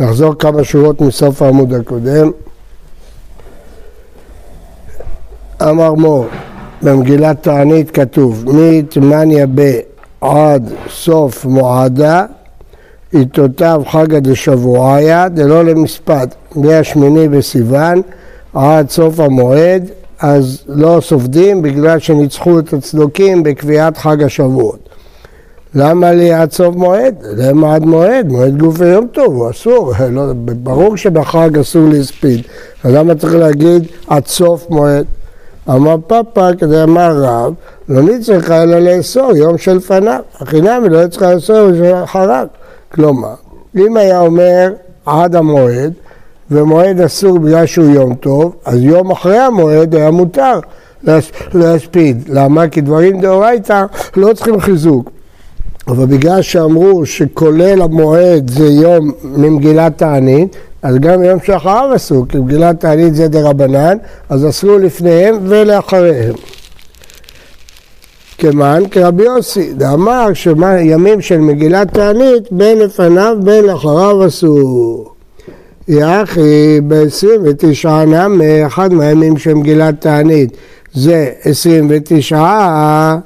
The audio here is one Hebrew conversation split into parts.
נחזור כמה שורות מסוף העמוד הקודם. אמר מור, במגילת תענית כתוב, מתמניה ב עד סוף מועדה, עיתותיו חגא דשבועיה, דלא למספד, מהשמיני בסיוון עד סוף המועד, אז לא סופדים בגלל שניצחו את הצדוקים בקביעת חג השבועות. למה סוף מועד? למה עד מועד? מועד גוף ויום טוב, הוא אסור. לא, ברור שבחג אסור להספיד. אז למה צריך להגיד עד סוף מועד? אמר פאפא, כדי אמר רב, לא נצטרכה אלא לאסור יום שלפניו. החינם היא לא צריכה לאסור יום שלאחריו. כלומר, אם היה אומר עד המועד, ומועד אסור בגלל שהוא יום טוב, אז יום אחרי המועד היה מותר להספיד. למה? כי דברים דאורייתא לא צריכים חיזוק. אבל בגלל שאמרו שכולל המועד זה יום ממגילת תענית, אז גם יום שאחריו אסור, כי מגילת תענית זה דה רבנן, אז אסרו לפניהם ולאחריהם. כמען כרבי יוסי, דאמר שימים של מגילת תענית בין לפניו בין לאחריו אסור. יחי ב-29 נמי, אחד מהימים של מגילת תענית זה 29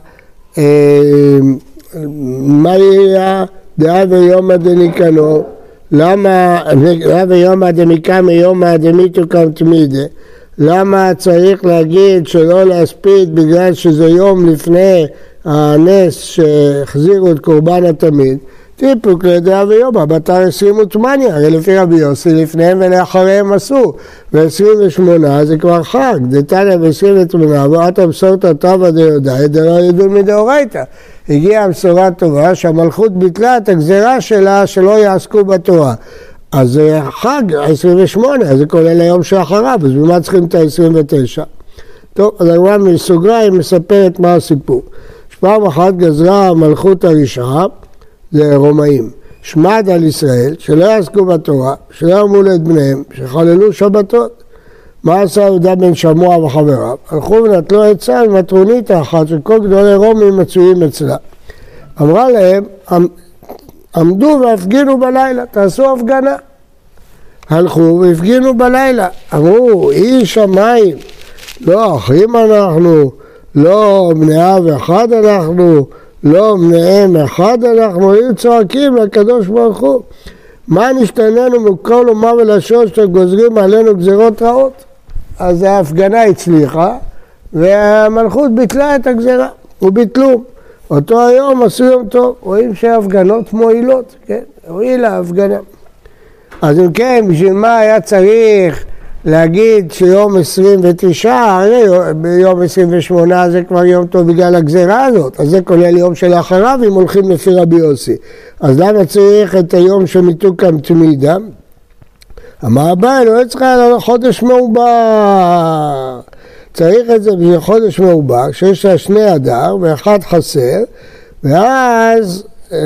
מה יהיה דעה ויומא דניקנו? למה, דעה ויומא דניקמא יומא דמיתו קם תמידה? למה צריך להגיד שלא להספיד בגלל שזה יום לפני הנס שהחזירו את קורבן התמיד? טיפוק לדעה ויומא, בתר עשרים ותמניה, הרי לפי רבי יוסי לפניהם ולאחריהם אסור, ו-28 זה כבר חג, דתניא ב-28, ואת המסורת טבא דיודאי דלא ידון מדאורייתא. הגיעה בשורה טובה שהמלכות ביטלה את הגזירה שלה שלא יעסקו בתורה. אז זה חג, 28, אז זה כולל היום שאחריו, אז במה צריכים את ה-29? טוב, אז הגמרא מסוגריים מספרת מה הסיפור. פעם אחת גזרה המלכות הרשעה זה רומאים. שמד על ישראל, שלא יעסקו בתורה, שלא ירמו את בניהם, שחללו שבתות. מה עשה יהודה בן שמוע וחבריו? הלכו ונטלו עצה עם מטרונית האחת שכל גדולי רומי מצויים אצלה. אמרה להם, עמדו והפגינו בלילה, תעשו הפגנה. הלכו והפגינו בלילה. אמרו, איש שמיים, לא אחים אנחנו, לא בני אב אחד אנחנו, לא בניהם אחד אנחנו, היו צועקים לקדוש ברוך הוא. מה נשתננו מכל אומה ולשון שאתם גוזרים עלינו גזירות רעות? אז ההפגנה הצליחה והמלכות ביטלה את הגזירה, וביטלו. אותו היום עשו יום טוב, רואים שההפגנות מועילות, כן? הועילה ההפגנה. אז אם כן, בשביל מה היה צריך להגיד שיום 29, הרי ביום 28 זה כבר יום טוב בגלל הגזירה הזאת, אז זה כולל יום שלאחריו אם הולכים לפי רבי יוסי. אז למה צריך את היום של מיתוקם תמידה? אמר הבעל, לא צריכה חודש מעובר. צריך את זה בשביל חודש מעובר, שיש לה שני אדר ואחד חסר, ואז אה,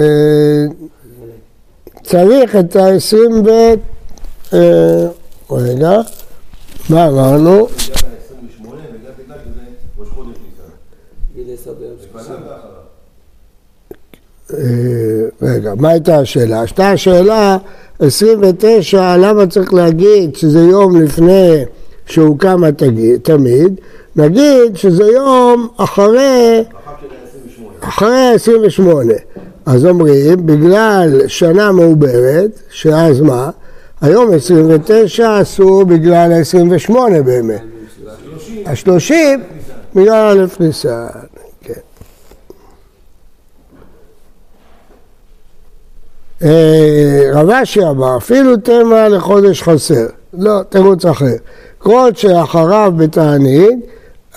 צריך את העשרים ו... אה, רגע, מה אמרנו? רגע, מה הייתה השאלה? הייתה השאלה 29, למה צריך להגיד שזה יום לפני שהוקם התמיד? נגיד שזה יום אחרי, אחרי 28. אז אומרים, בגלל שנה מעוברת, שאז מה? היום 29 אסור בגלל ה-28 באמת. ה-30 בגלל א' ניסן. אה, רב אשי אמר, אפילו תמה לחודש חסר. לא, תירוץ אחר. כל שאחריו בתענית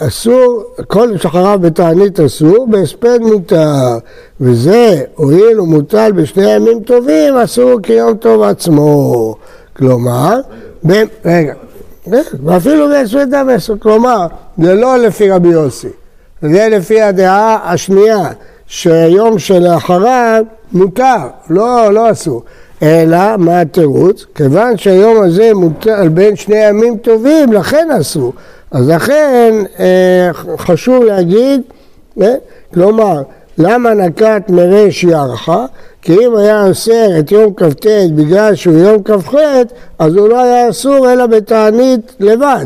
אסור, כל שאחריו בתענית אסור, בהספד מותר. וזה, הואיל ומוטל בשני ימים טובים, אסור כיום טוב עצמו. כלומר, ב... רגע, ואפילו בהספד אסור. כלומר, זה לא לפי רבי יוסי, זה לפי הדעה השנייה. שהיום שלאחריו מותר, לא, לא אסור. אלא, מה התירוץ? כיוון שהיום הזה מותר בין שני ימים טובים, לכן אסור. אז לכן אה, חשוב להגיד, אה, כלומר, למה נקט מרש ירחה? כי אם היה אוסר את יום כ"ט בגלל שהוא יום כ"ח, אז הוא לא היה אסור אלא בתענית לבד.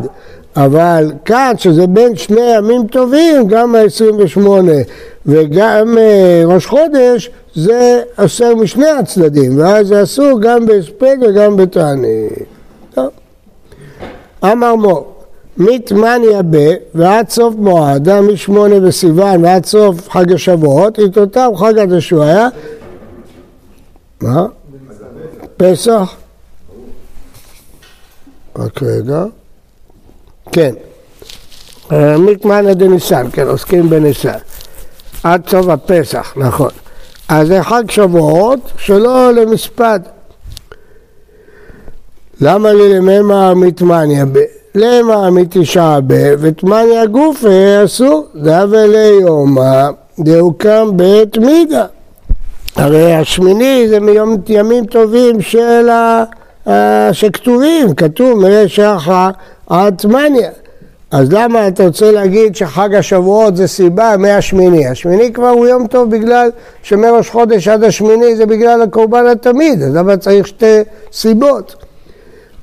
אבל כאן, שזה בין שני ימים טובים, גם ה-28 וגם אה, ראש חודש, זה אוסר משני הצדדים, ואז זה אסור גם בהספד וגם בתענית. אמר מור, מתמניה ב ועד סוף מועדה, משמונה בסיוון ועד סוף חג השבועות, איתותם חג התשועה. מה? פסח? רק רגע. כן. אה, מקמניה דניסן, כן, עוסקים בניסן. עד סוף הפסח, נכון. אז זה חג שבועות שלא למספד. למה לי לממה מתמניה ב? למה מתשעה ב? ותמניה גופה אסור. דאבה ליומא דהוקם בית מידה. הרי השמיני זה מיום ימים טובים של ה... שכתובים, כתוב מראה שחר עד תמניה. אז למה אתה רוצה להגיד שחג השבועות זה סיבה מהשמיני? השמיני כבר הוא יום טוב בגלל שמראש חודש עד השמיני זה בגלל הקורבן התמיד, אז למה צריך שתי סיבות?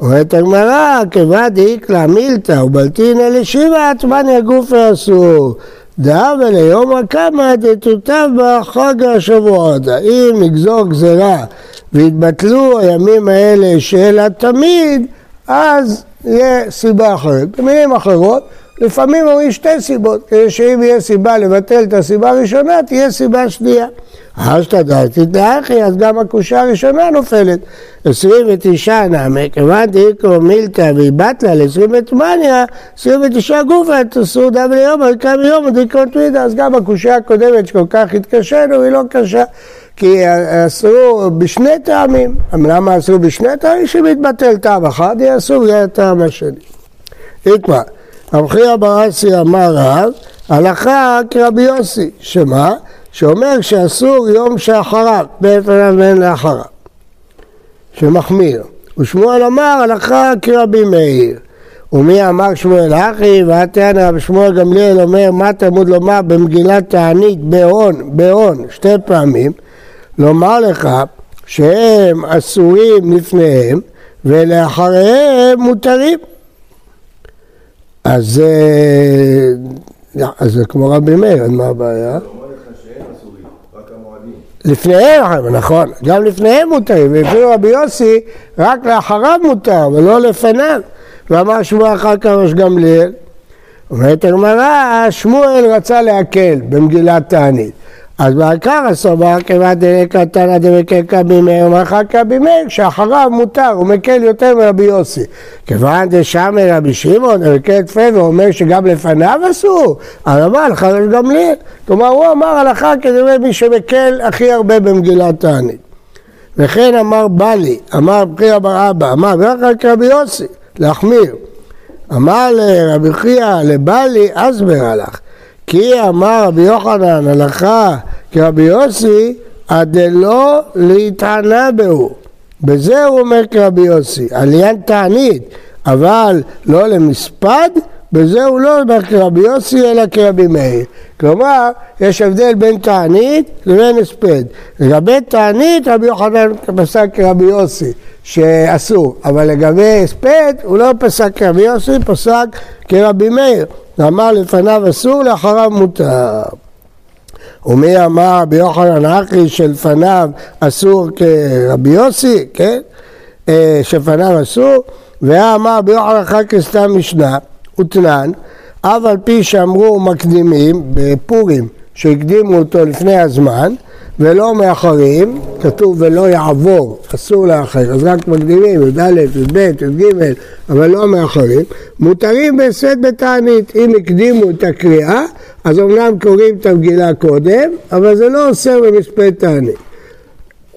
אומרת הגמרא, כבד דאיקלה מילתא ובלטינא לשיבה עצמניה גופי אסור. דאבה ליום הקמא דתותב בחג השבועות. אם נגזור גזירה והתבטלו הימים האלה של התמיד, אז יהיה סיבה אחרת. במילים אחרות, לפעמים אומרים שתי סיבות, כדי שאם יהיה סיבה לבטל את הסיבה הראשונה, תהיה סיבה שנייה. אשתדלתי דאחי, אז גם הקושה הראשונה נופלת. עשרים ותשעה נעמי, כיוון דאיקו מילתא ואיבטלה לעשרים ותמניה, עשרים ותשעה גופה, תעשו דם ליום, אבל כמה יום דאיקו תמידה, אז גם הקושה הקודמת שכל כך התקשינו, היא לא קשה. כי אסרו בשני טעמים. למה אסרו בשני טעמים? שמתבטל טעם אחד, יהיה הטעם השני. איקמה, רב חייא ברסי אמר רב, הלכה כרבי יוסי, שמה? שאומר שאסור יום שאחריו, בעת עליו ואין לאחריו, שמחמיר. ושמואל אמר הלכה כרבי מאיר. ומי אמר שמואל אחי, ועתיאנה רבי שמואל גמליאל אומר מה תלמוד לומר במגילת תענית בהון, בהון, שתי פעמים, לומר לך שהם אסורים לפניהם ולאחריהם מותרים. אז, אז זה כמו רבי מאיר, מה הבעיה? לפניהם, נכון, גם לפניהם מותרים, ולפי רבי יוסי רק לאחריו מותר ולא לפניו, ואמר שמואל אחר כך ראש גמליאל, אומרת הגמרא, שמואל רצה להקל במגילת תענית, אז בעיקר הסובר כיוון דלקה תנא דמקלקה בימי ומרחקה בימי, שאחריו מותר, הוא מקל יותר מרבי יוסי. כיוון דשמי רבי שמעון, מקל תפה ואומר שגם לפניו אסור, הרמב"ן חרש גמליאל. כלומר הוא אמר הלכה כנראה מי שמקל הכי הרבה במגילת תענית. וכן אמר בלי, אמר בחייא בר אבא, אמר רק רבי יוסי, להחמיר. אמר לרבי חייא לבלי, אסבר הלך. כי אמר רבי יוחנן הלכה כרבי יוסי, הדלא להתענה בהו. בזה הוא אומר כרבי יוסי, עליין תענית, אבל לא למספד, בזה הוא לא אומר כרבי יוסי אלא כרבי מאיר. כלומר, יש הבדל בין תענית לבין הספד. לגבי תענית רבי יוחנן פסק כרבי יוסי, שאסור, אבל לגבי הספד הוא לא פסק כרבי יוסי, פסק כרבי מאיר. אמר לפניו אסור, לאחריו מותר. ומי אמר רבי יוחנן אחי שלפניו אסור כרבי יוסי, כן? אה, שלפניו אסור, ואמר רבי יוחנן אחר כסתם משנה, ותנן, אף על פי שאמרו מקדימים בפורים שהקדימו אותו לפני הזמן, ולא מאחרים, כתוב ולא יעבור, אסור לאחר, אז רק מקדימים, י"א, י"ב, י"ג, אבל לא מאחרים, מותרים בהסד בתענית, אם הקדימו את הקריאה, אז אמנם קוראים את המגילה קודם, אבל זה לא אוסר במספד תענית.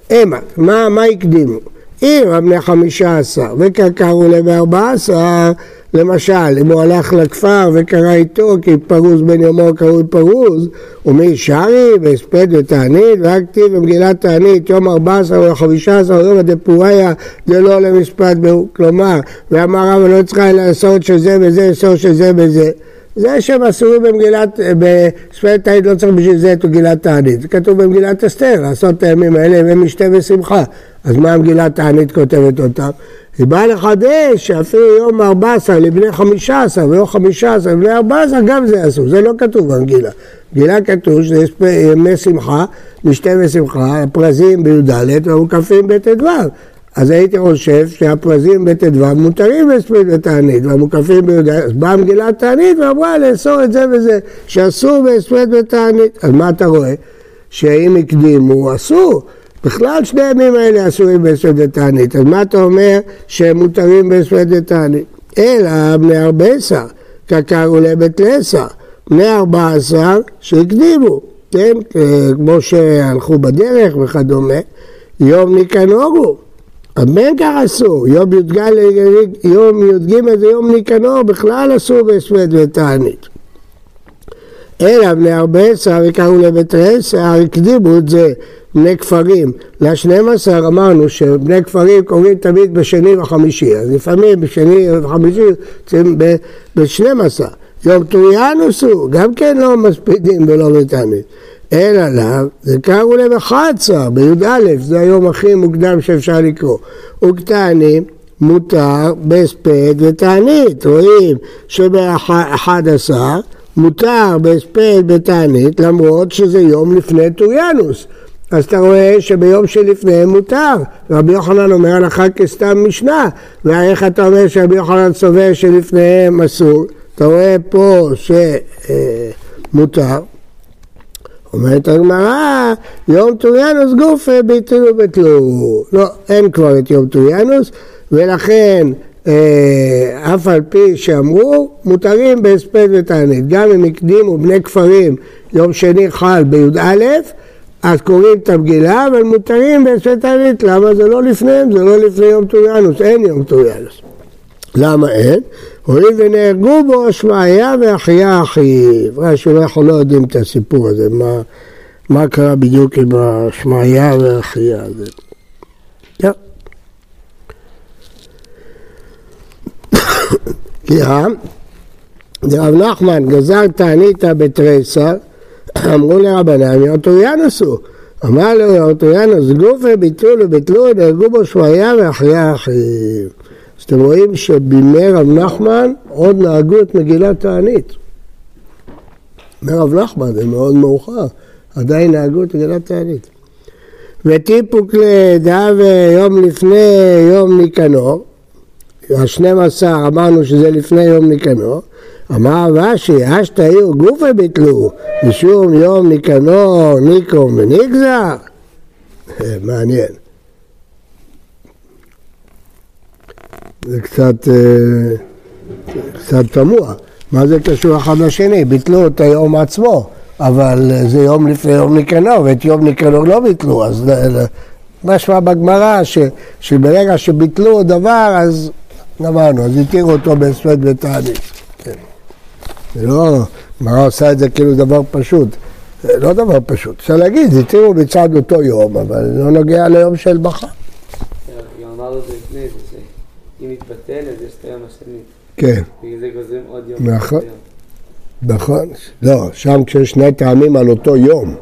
המה, מה, מה הקדימו? אם אמנה חמישה עשר וקרקרו בארבע עשר, למשל, אם הוא הלך לכפר וקרא איתו כי פרוז בן יומו קרוי פרוז, ומי שרי והספד ותענית, ורק כתיב במגילת תענית יום ארבע עשר או חמישה עשר יום דפוריה דלא למשפט בהו. כלומר, ואמר רב לא צריכה לעשות של זה וזה, לעשות של זה וזה. זה שהם אסורים במגילת, בספרת העיד לא צריך בשביל זה את מגילת תענית, זה כתוב במגילת אסתר, לעשות את הימים האלה הם משתה ושמחה, אז מה מגילת תענית כותבת אותם? היא באה לחדש שאפילו יום 14 לבני 15 ויום 15 לבני 14 גם זה אסור, זה לא כתוב במגילה. במגילה כתוב שיש ימי שמחה, משתה ושמחה, הפרזים בי"ד והמוקפים בט"ו. אז הייתי חושב שהפרזים בט"ו מותרים בהספד ותענית, והמוקפים בי"ד, אז באה מגילת תענית ואמרה לאסור את זה וזה, שאסור בהספד ותענית. אז מה אתה רואה? שאם הקדימו, אסור. בכלל שני הימים האלה אסורים בהספד ותענית, אז מה אתה אומר שהם מותרים בהספד ותענית? אלא בני ארבע עשר, קקר ולבית לעשר, בני ארבע עשר שהקדימו, כן, כמו שהלכו בדרך וכדומה, יום ניקנורו, כך אסור, יום י"ג יום י"ג זה יום ניקנור, בכלל אסור בהספד ותענית. אלא בני ארבע עשר וקראו לבית עשר, הקדימו את זה בני כפרים. לשנים עשר אמרנו שבני כפרים קוראים תמיד בשני וחמישי, אז לפעמים בשני וחמישי יוצאים בשנים עשר. יום טוריאנוס הוא, גם כן לא מספידים ולא מתענית. אלא לאו, זה קראו להם 11 בי"א, זה היום הכי מוקדם שאפשר לקרוא. וקטנים מותר בהספד ותענית, רואים שב-11 מותר בהספד ותענית למרות שזה יום לפני טוריאנוס. אז אתה רואה שביום שלפניהם מותר. רבי יוחנן אומר הלכה כסתם משנה, ואיך אתה אומר שרבי יוחנן סובר שלפניהם אסור? אתה רואה פה שמותר. אומרת הגמרא, יום טוריאנוס גופה ביטלו ביטלו. לא, אין כבר את יום טוריאנוס, ולכן אה, אף על פי שאמרו, מותרים בהספד ותענית. גם אם הקדימו בני כפרים יום שני חל בי"א, אז קוראים את המגילה, אבל מותרים בהספד ותענית. למה זה לא לפניהם? זה לא לפני יום טוריאנוס, אין יום טוריאנוס. למה אין? הואיל ונהרגו בו שמעיה ואחיה אחיו. רש"י אנחנו לא יודעים את הסיפור הזה, מה, מה קרה בדיוק עם השמעיה ואחיה הזה. כי רב נחמן גזר תעניתא בתריסר, אמרו לרבנן, יאוטוריאנוס הוא. אמר לו יאוטוריאנוס, גופי ביטלו וביטלו, נהרגו בו שמעיה ואחיה אחיו. אז אתם רואים שבימי רב נחמן עוד נהגו את מגילת תענית. בימי רב נחמן זה מאוד מאוחר, עדיין נהגו את מגילת תענית. וטיפוק לדאב יום לפני יום ניקנור, השנים עשר אמרנו שזה לפני יום ניקנור, אמר רש"י, עיר גופי ביטלו, משום יום ניקנור, ניקום ונגזר. מעניין. זה קצת, אה, קצת תמוה. מה זה קשור אחד לשני? ביטלו את היום עצמו, אבל זה יום לפני יום ניקנור, ואת יום ניקנור לא ביטלו, אז משמע בגמרא שברגע שביטלו דבר, אז גמרנו, אז התירו אותו בהספד ותענית. כן. זה לא, גמרא עושה את זה כאילו דבר פשוט. זה לא דבר פשוט. אפשר להגיד, התירו מצד אותו יום, אבל לא נוגע ליום של מחר. גם אמרנו את זה לפני, אם יתבטל, אז יש את היום השני. כן. בגלל זה גוזרים עוד יום. נכון. נכון. לא, שם כשיש שני טעמים על אותו יום.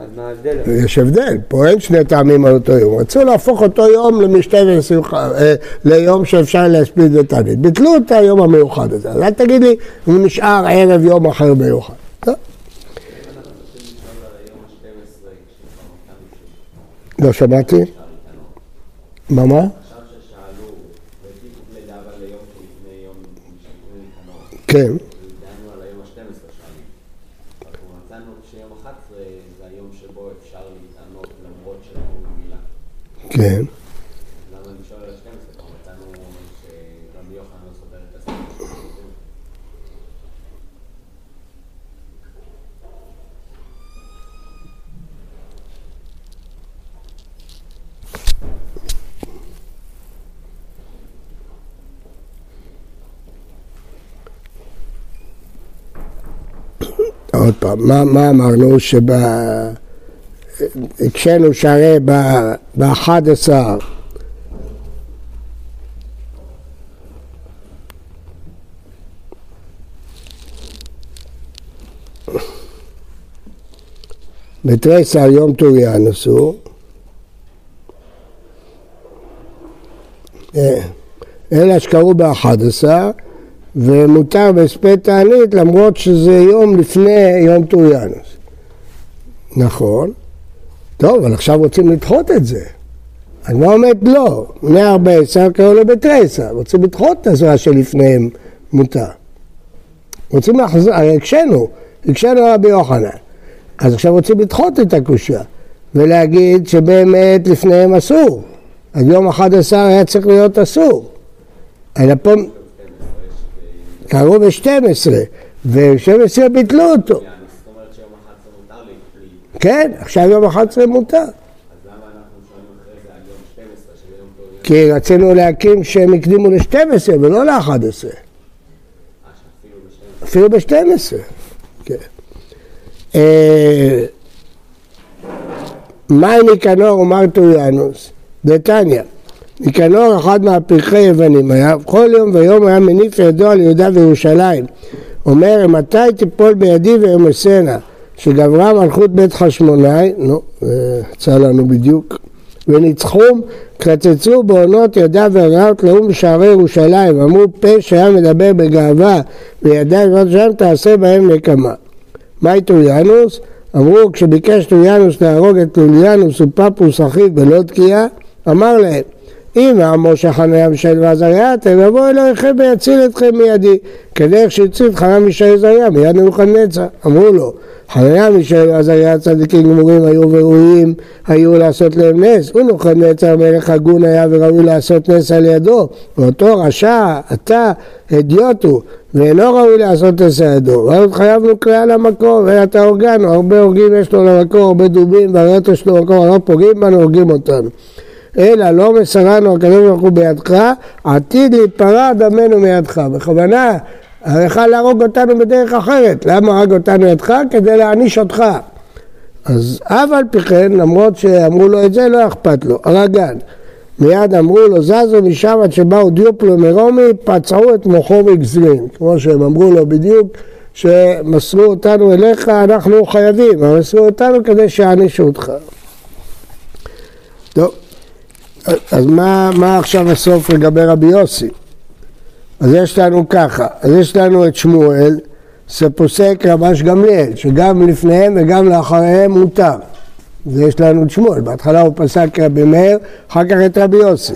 אז מה ההבדל? יש הבדל, פה אין שני טעמים על אותו יום. רצו להפוך אותו יום למשתה ושמחה, אה, ליום שאפשר להספיד ותענית. ביטלו את היום המיוחד הזה. אז אל תגיד לי, הוא נשאר ערב יום אחר מיוחד. לא. לא שמעתי. מה מה? כן. דנו על היום ה-12 שנים. אנחנו מצאנו שיום 11 זה היום שבו אפשר להתענות למרות שלא במילה. כן. עוד פעם, מה, מה אמרנו? שהקשינו שהרי ב-11 בתריסר יום טוריאן עשו אה, אלה שקרו באחד עשר ומותר בהספד תענית למרות שזה יום לפני יום טוריאנוס. נכון. טוב, אבל עכשיו רוצים לדחות את זה. הגמרא אומרת לא, בני ארבע עשר קראו לו בתריסר, רוצים לדחות את הזרע שלפניהם מותר. רוצים לחזור, הרי הקשינו, הקשינו רבי יוחנן. אז עכשיו רוצים לדחות את הקושייה ולהגיד שבאמת לפניהם אסור. אז יום אחד עשר היה צריך להיות אסור. אלא פה קראו ב-12, ו-12 ביטלו אותו. זאת אומרת שיום 11 מותר לי. לי. כן, עכשיו יום 11 מותר. אז למה אנחנו שואלים אחרי זה על יום 12, שזה יום טוב? כי רצינו להקים שהם הקדימו ל-12 ולא ל-11. אה, שאפילו ב-12. אפילו ב-12. כן. אה, מאי ניקנור ומר טוריאנוס, דתניא. ניקנור אחד מהפרחי יוונים היה, כל יום ויום היה מניף ידו על יהודה וירושלים. אומר, מתי תיפול בידי ואמסנה, שגברה מלכות בית חשמונאי, נו, זה יצא לנו בדיוק, וניצחום, קצצו בעונות ידיו ורגליו תלאו בשערי ירושלים, אמרו פה שהיה מדבר בגאווה בבת שם תעשה בהם נקמה. מהי טוריאנוס? אמרו כשביקש טוריאנוס להרוג את לוליאנוס ופפוס אחיו בלודקיא, אמר להם אם מעמו חנניה מישאל ועזריה, יבוא אלוהיכם ויציל אתכם מידי, כדרך שהציל חנניה מישאל ועזריה מיד נבוכדנצר. אמרו לו, חנניה מישאל ועזריה צדיקים גמורים היו וראויים היו לעשות להם נס, ונבוכדנצר מלך הגון היה וראוי לעשות נס על ידו, ואותו רשע, אתה, הדיוט הוא, ואינו ראוי לעשות נס על ידו. ואז התחייבנו קריאה למקור, ואתה הורגנו, הרבה הורגים יש לו למקור, הרבה דובים, והריות יש לו למקור, הרבה פוגעים בנו, הורגים אותנו. אלא לא מסרנו הקדוש ברוך הוא בידך, עתיד להיפרע דמנו מידך. בכוונה, הלכה להרוג אותנו בדרך אחרת. למה הרג אותנו ידך? כדי להעניש אותך. אז אף על פי כן, למרות שאמרו לו את זה, לא אכפת לו. הרגן. מיד אמרו לו, זזו משם עד שבאו דיופלו מרומי, פצעו את מוחו בגזרין. כמו שהם אמרו לו בדיוק, שמסרו אותנו אליך, אנחנו חייבים, אבל מסרו אותנו כדי שיענישו אותך. טוב. אז מה, מה עכשיו הסוף לגבי רבי יוסי? אז יש לנו ככה, אז יש לנו את שמואל, שפוסק רבש גמליאל, שגם לפניהם וגם לאחריהם מותר. ויש לנו את שמואל, בהתחלה הוא פסק רבי מאיר, אחר כך את רבי יוסי.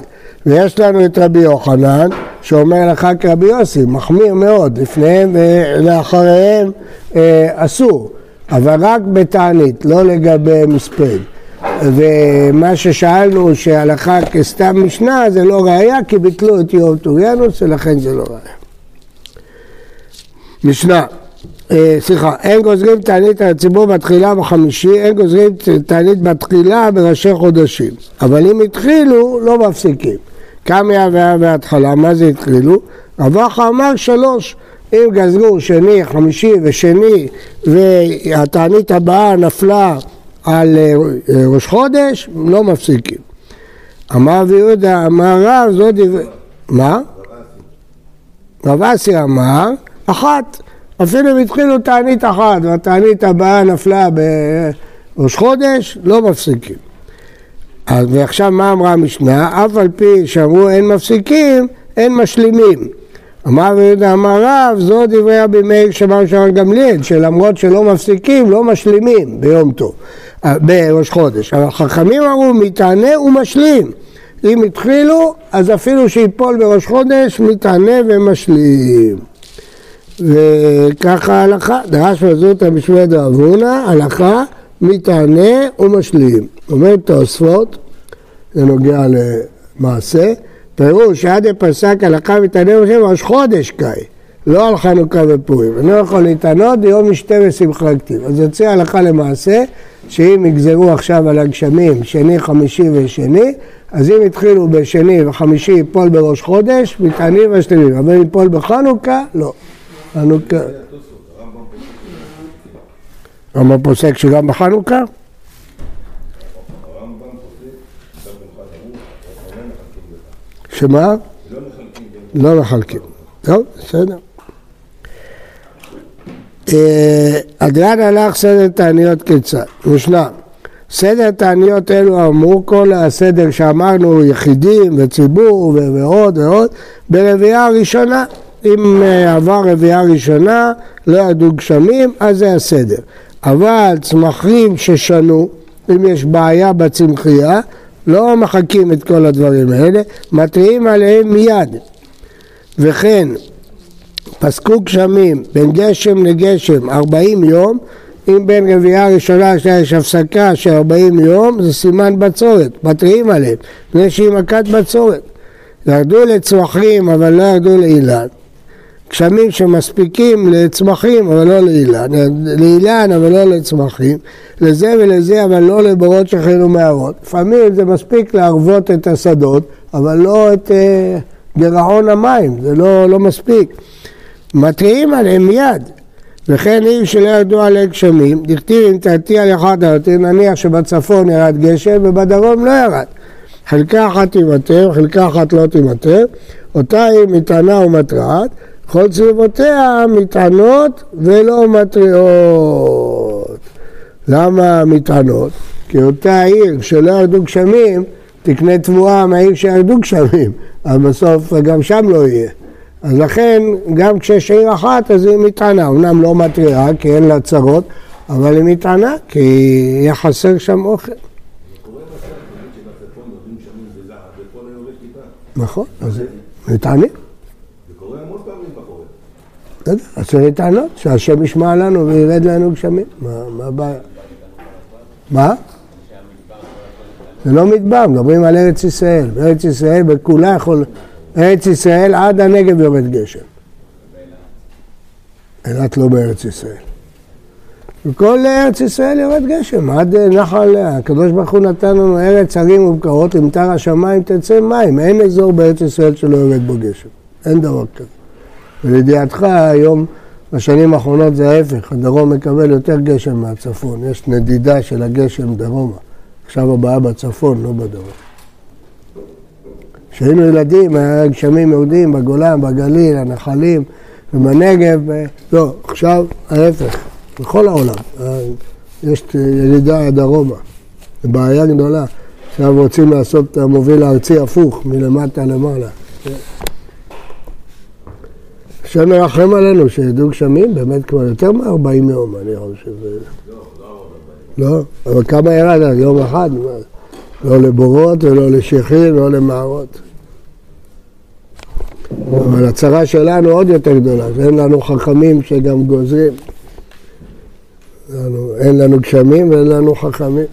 ויש לנו את רבי יוחנן, שאומר לך כרבי יוסי, מחמיר מאוד, לפניהם ולאחריהם אה, אסור, אבל רק בתענית, לא לגבי מספד. ומה ששאלנו שהלכה כסתם משנה זה לא ראייה כי ביטלו את יום טוריאנוס ולכן זה לא ראייה. משנה, אה, סליחה, אין גוזרים תענית על הציבור בתחילה בחמישי, אין גוזרים תענית בתחילה בראשי חודשים. אבל אם התחילו, לא מפסיקים. כמה היה בהתחלה, מה זה התחילו? רבחה אמר שלוש. אם גזרו שני, חמישי ושני והתענית הבאה נפלה על אה, ראש חודש, לא מפסיקים. אמר רבי יהודה, אמר רב, זו דברי... מה? רב אסי אמר, אחת. אפילו אם התחילו תענית אחת והתענית הבאה נפלה בראש חודש, לא מפסיקים. אז ועכשיו מה אמרה המשנה? אף על פי שאמרו אין מפסיקים, אין משלימים. אמר יהודה אמר רב, זו דברי רבי מאיר שמר שמר גמליאל, שלמרות שלא מפסיקים, לא משלימים ביום טוב. בראש חודש. החכמים אמרו מתענה ומשלים. אם התחילו, אז אפילו שיפול בראש חודש, מתענה ומשלים. וככה ההלכה, דרש וזותא בשמי דאבונה, הלכה מתענה ומשלים. אומר תוספות, זה נוגע למעשה, פירוש שעד פסק הלכה מתענה ומשלים ראש חודש קאי. לא על חנוכה ופורים. אני לא יכול להתענות ביום משתה ושמחה כתיב. אז יוצא הלכה למעשה, שאם יגזרו עכשיו על הגשמים שני, חמישי ושני, אז אם התחילו בשני וחמישי ייפול בראש חודש, מתענים ושלמים. אבל אם ייפול בחנוכה, לא. חנוכה... רמב"ם פוסק שגם בחנוכה? שמה? לא מחלקים. טוב, בסדר. אדרן הלך סדר תעניות כיצד? משנה, סדר תעניות אלו אמרו כל הסדר שאמרנו יחידים וציבור ועוד ועוד ברביעייה הראשונה. אם אה, עבר רביעייה ראשונה לא ירדו גשמים אז זה הסדר. אבל צמחים ששנו אם יש בעיה בצמחייה לא מחקים את כל הדברים האלה מתריעים עליהם מיד. וכן פסקו גשמים בין גשם לגשם 40 יום, אם בין רביעייה ראשונה לשנייה יש הפסקה של 40 יום, זה סימן בצורת, מתריעים עליהם, מפני שהיא מכת בצורת. ירדו לצמחים אבל לא ירדו לאילן. גשמים שמספיקים לצמחים אבל לא לאילן, לאילן אבל לא לצמחים, לזה ולזה אבל לא לבורות שכנו מערות. לפעמים זה מספיק להרוות את השדות, אבל לא את אה, המים, זה לא, לא מספיק. מתריעים עליהם מיד. וכן עיר שלא ירדו עליה גשמים, דכתיב אם תעתי על אחד היותר, נניח שבצפון ירד גשם ובדרום לא ירד. חלקה אחת תיוותר, חלקה אחת לא תיוותר, אותה היא מטענה ומתרעת, כל סביבותיה מטענות ולא מתריעות. למה מטענות? כי אותה עיר שלא ירדו גשמים, תקנה תבואה מהעיר שירדו גשמים, אז בסוף גם שם לא יהיה. אז לכן, גם כשיש עיר אחת, אז היא מתענה. אמנם לא מתריעה, כי אין לה צרות, אבל היא מתענה, כי יהיה חסר שם אוכל. נכון, אז בחורף. בסדר, אז צריך להתענות, שהשם ישמע לנו וירד לנו גשמים. מה הבעיה? מה? זה לא מדבר, מדברים על ארץ ישראל. בארץ ישראל בכולה יכול... ארץ ישראל עד הנגב יורד גשם. אילת לא בארץ ישראל. בכל ארץ ישראל יורד גשם, עד נחל, הקדוש ברוך הוא נתן לנו ארץ הרים ובקרות, למטר השמיים תצא מים, אין אזור בארץ ישראל שלא יורד בו גשם, אין דבר כזה. ולידיעתך היום, בשנים האחרונות זה ההפך, הדרום מקבל יותר גשם מהצפון, יש נדידה של הגשם דרומה. עכשיו הבעיה בצפון, לא בדרום. כשהיינו ילדים היה גשמים יהודים בגולן, בגליל, הנחלים ובנגב, לא, עכשיו ההפך, בכל העולם, יש ירידה דרומה, זו בעיה גדולה, עכשיו רוצים לעשות את המוביל הארצי הפוך, מלמטה למעלה. השם מרחם עלינו שידעו גשמים, באמת כבר יותר מ-40 יום, אני חושב. לא, לא, אבל כמה ירד? יום אחד? לא לבורות ולא לשכים ולא למערות. אבל הצרה שלנו עוד יותר גדולה, שאין לנו חכמים שגם גוזרים. אין לנו גשמים ואין לנו חכמים.